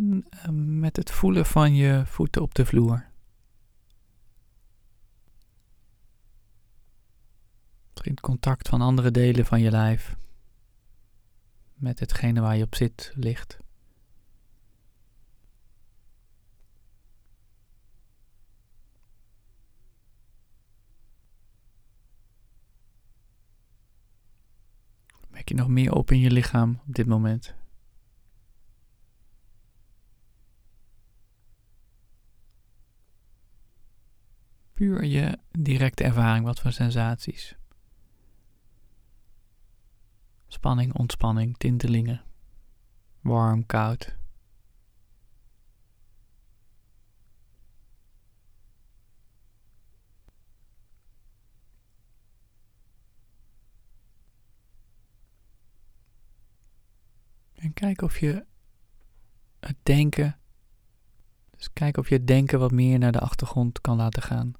Begin eh, met het voelen van je voeten op de vloer. Misschien contact van andere delen van je lijf met hetgene waar je op zit ligt. Merk je nog meer op in je lichaam op dit moment? Puur je directe ervaring, wat voor sensaties? Spanning, ontspanning, tintelingen. Warm, koud. En kijk of je het denken, dus kijk of je het denken wat meer naar de achtergrond kan laten gaan.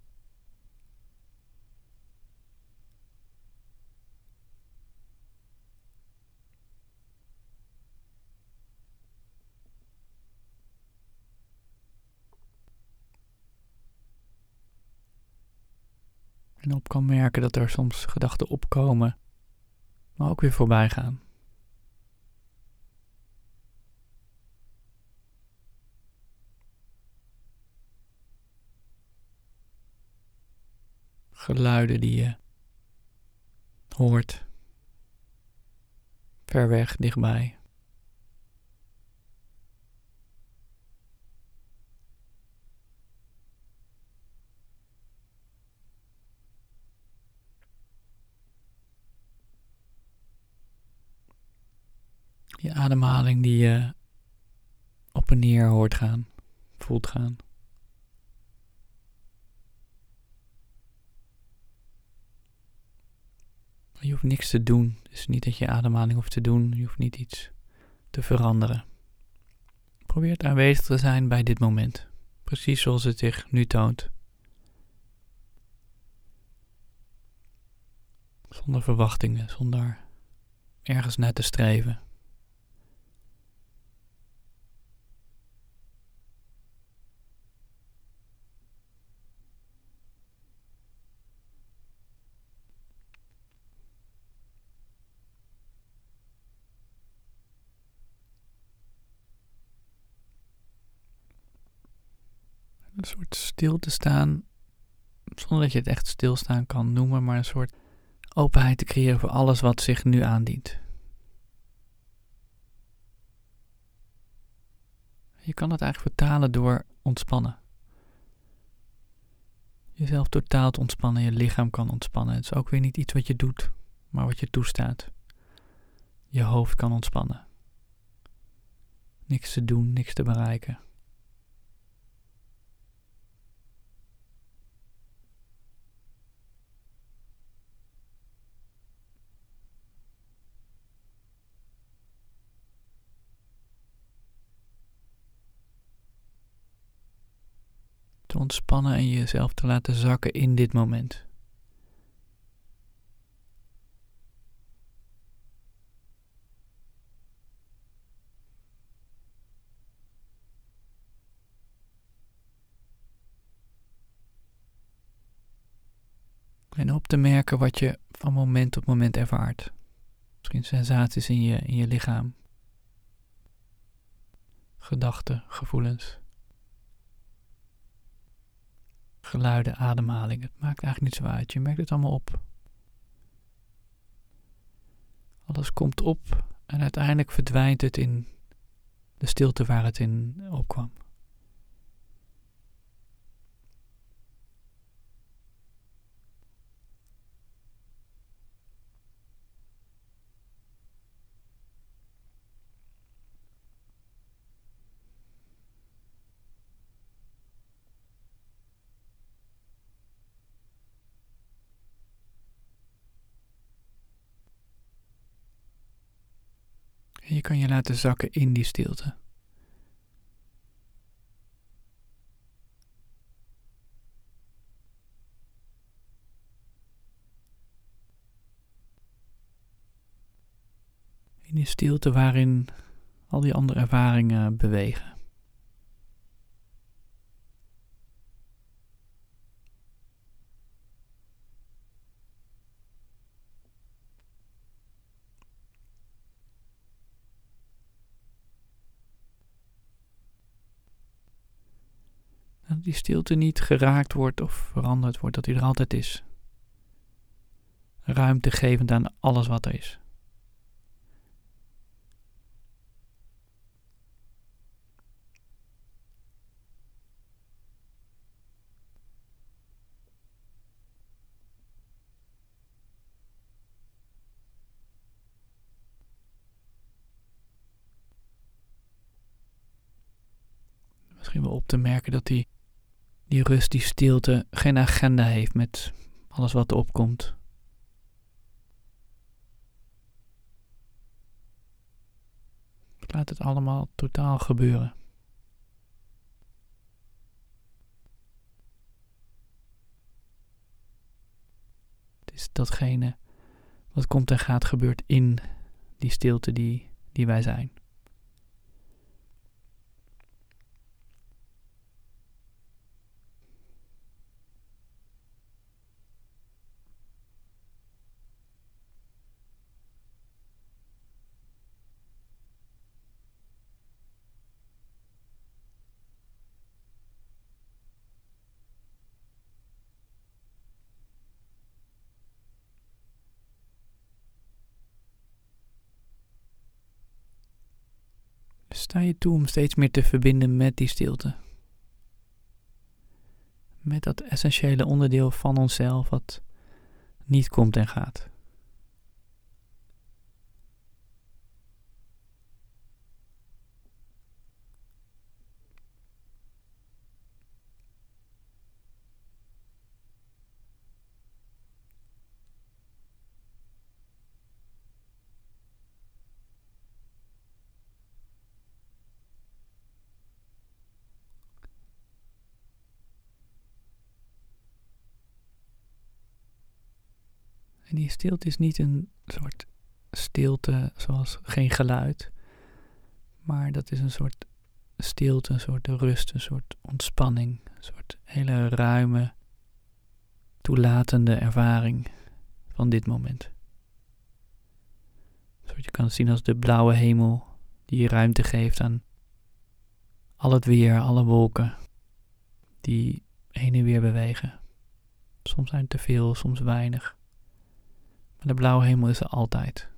Op kan merken dat er soms gedachten opkomen, maar ook weer voorbij gaan. Geluiden die je hoort, ver weg, dichtbij. Je ademhaling die je op en neer hoort gaan, Je hoeft niks te doen. Het is niet dat je ademhaling hoeft te doen. Je hoeft niet iets te veranderen. Probeer aanwezig te zijn bij dit moment. Precies zoals het zich nu toont. Zonder verwachtingen, zonder ergens naar te streven. Een soort stil te staan, zonder dat je het echt stilstaan kan noemen, maar een soort openheid te creëren voor alles wat zich nu aandient. Je kan het eigenlijk vertalen door ontspannen. Jezelf totaal te ontspannen, je lichaam kan ontspannen. Het is ook weer niet iets wat je doet, maar wat je toestaat. Je hoofd kan ontspannen. Niks te doen, niks te bereiken. te ontspannen en jezelf te laten zakken in dit moment. En op te merken wat je van moment tot moment ervaart. Misschien sensaties in je, in je lichaam. Gedachten, gevoelens. Geluiden, ademhaling. Het maakt eigenlijk niet zo uit. Je merkt het allemaal op. Alles komt op en uiteindelijk verdwijnt het in de stilte waar het in opkwam. En je kan je laten zakken in die stilte. In die stilte waarin al die andere ervaringen bewegen. dat die stilte niet geraakt wordt of veranderd wordt, dat die er altijd is. Ruimte gevend aan alles wat er is. Misschien wel op te merken dat die, die rust, die stilte geen agenda heeft met alles wat er opkomt. Laat het allemaal totaal gebeuren. Het is datgene wat komt en gaat gebeurt in die stilte die, die wij zijn. Sta je toe om steeds meer te verbinden met die stilte. Met dat essentiële onderdeel van onszelf wat niet komt en gaat. En die stilte is niet een soort stilte zoals geen geluid, maar dat is een soort stilte, een soort rust, een soort ontspanning, een soort hele ruime, toelatende ervaring van dit moment. Zoals je kan het zien als de blauwe hemel die ruimte geeft aan al het weer, alle wolken die heen en weer bewegen. Soms zijn het te veel, soms weinig. Maar de blauwe hemel is er altijd.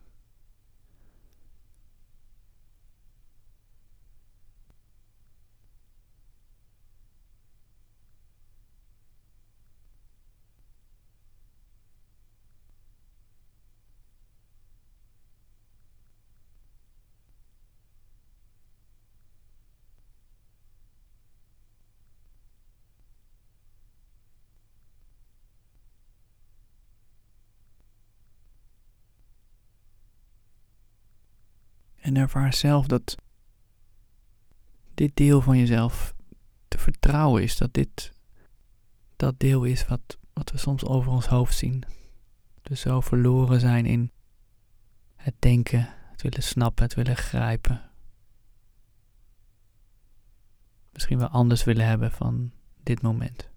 En ervaar zelf dat dit deel van jezelf te vertrouwen is. Dat dit dat deel is wat, wat we soms over ons hoofd zien. Dus zo verloren zijn in het denken, het willen snappen, het willen grijpen. Misschien wel anders willen hebben van dit moment.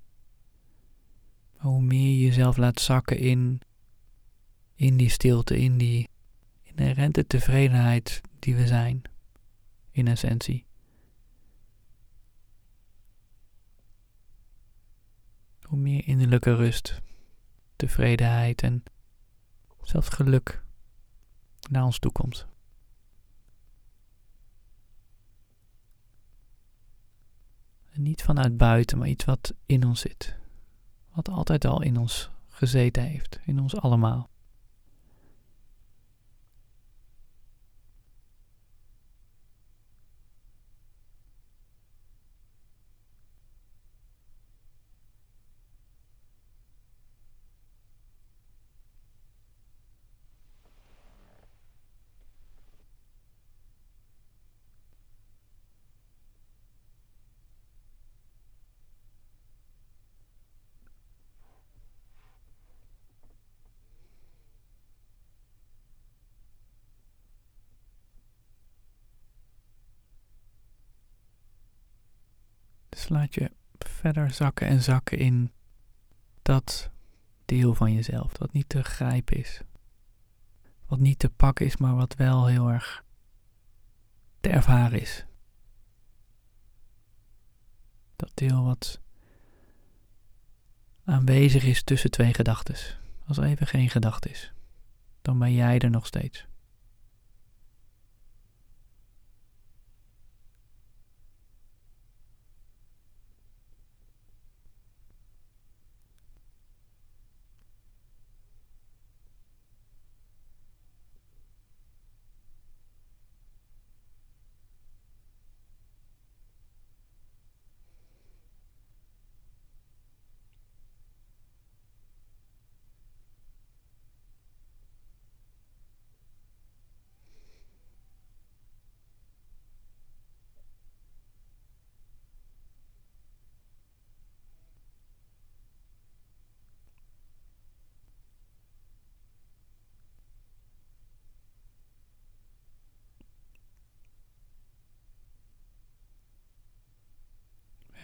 Maar hoe meer je jezelf laat zakken in, in die stilte, in die inherente tevredenheid die we zijn, in essentie. Hoe meer innerlijke rust, tevredenheid en zelfs geluk naar ons toe komt. En niet vanuit buiten, maar iets wat in ons zit. Wat altijd al in ons gezeten heeft, in ons allemaal. Dus laat je verder zakken en zakken in dat deel van jezelf, wat niet te grijpen is. Wat niet te pakken is, maar wat wel heel erg te ervaren is. Dat deel wat aanwezig is tussen twee gedachten. Als er even geen gedachte is, dan ben jij er nog steeds.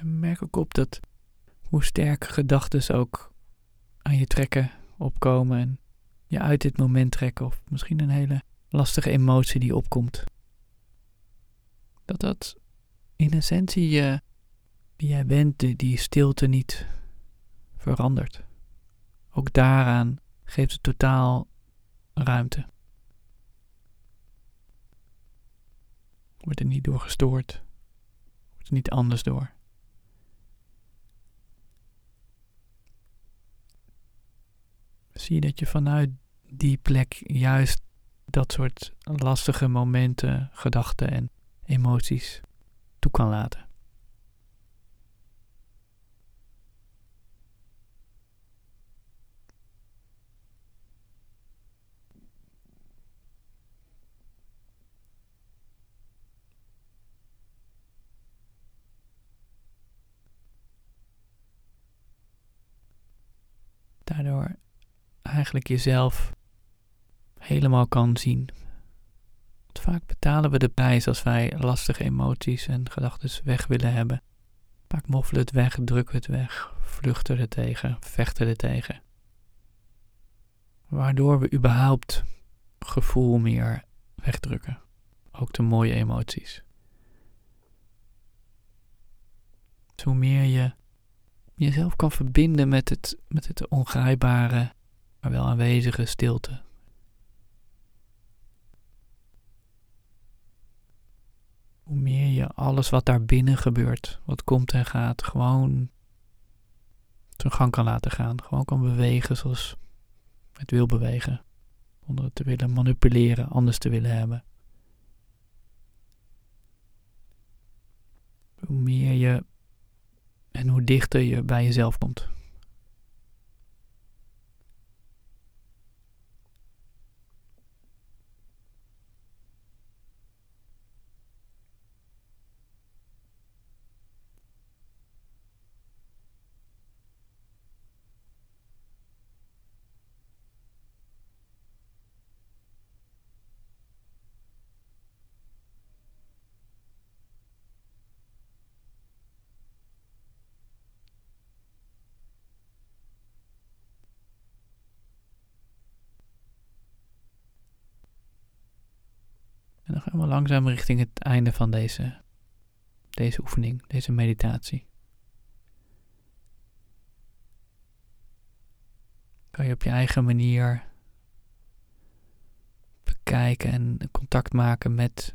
En merk ook op dat hoe sterk gedachten ook aan je trekken, opkomen en je uit dit moment trekken, of misschien een hele lastige emotie die opkomt. Dat dat in essentie je, wie jij bent, die, die stilte niet verandert. Ook daaraan geeft het totaal ruimte. Wordt er niet door gestoord. Wordt er niet anders door. Zie je dat je vanuit die plek juist dat soort lastige momenten, gedachten en emoties toe kan laten. Daardoor eigenlijk jezelf helemaal kan zien. Want vaak betalen we de prijs als wij lastige emoties en gedachten weg willen hebben. Vaak moffelen het weg, drukken het weg, vluchten er tegen, vechten er tegen. Waardoor we überhaupt gevoel meer wegdrukken. Ook de mooie emoties. Hoe meer je jezelf kan verbinden met het, met het ongrijpbare, maar wel aanwezige stilte. Hoe meer je alles wat daar binnen gebeurt, wat komt en gaat, gewoon zijn gang kan laten gaan. Gewoon kan bewegen zoals het wil bewegen. Zonder te willen manipuleren, anders te willen hebben. Hoe meer je en hoe dichter je bij jezelf komt. Gaan we langzaam richting het einde van deze, deze oefening, deze meditatie. Kan je op je eigen manier bekijken en contact maken met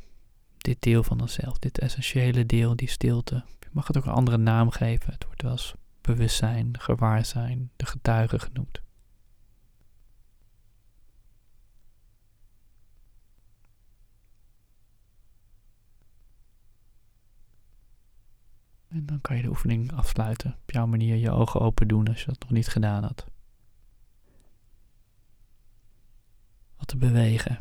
dit deel van onszelf, dit essentiële deel, die stilte. Je mag het ook een andere naam geven. Het wordt wel eens bewustzijn, gewaarzijn, de getuige genoemd. En dan kan je de oefening afsluiten. Op jouw manier je ogen open doen als je dat nog niet gedaan had. Wat te bewegen.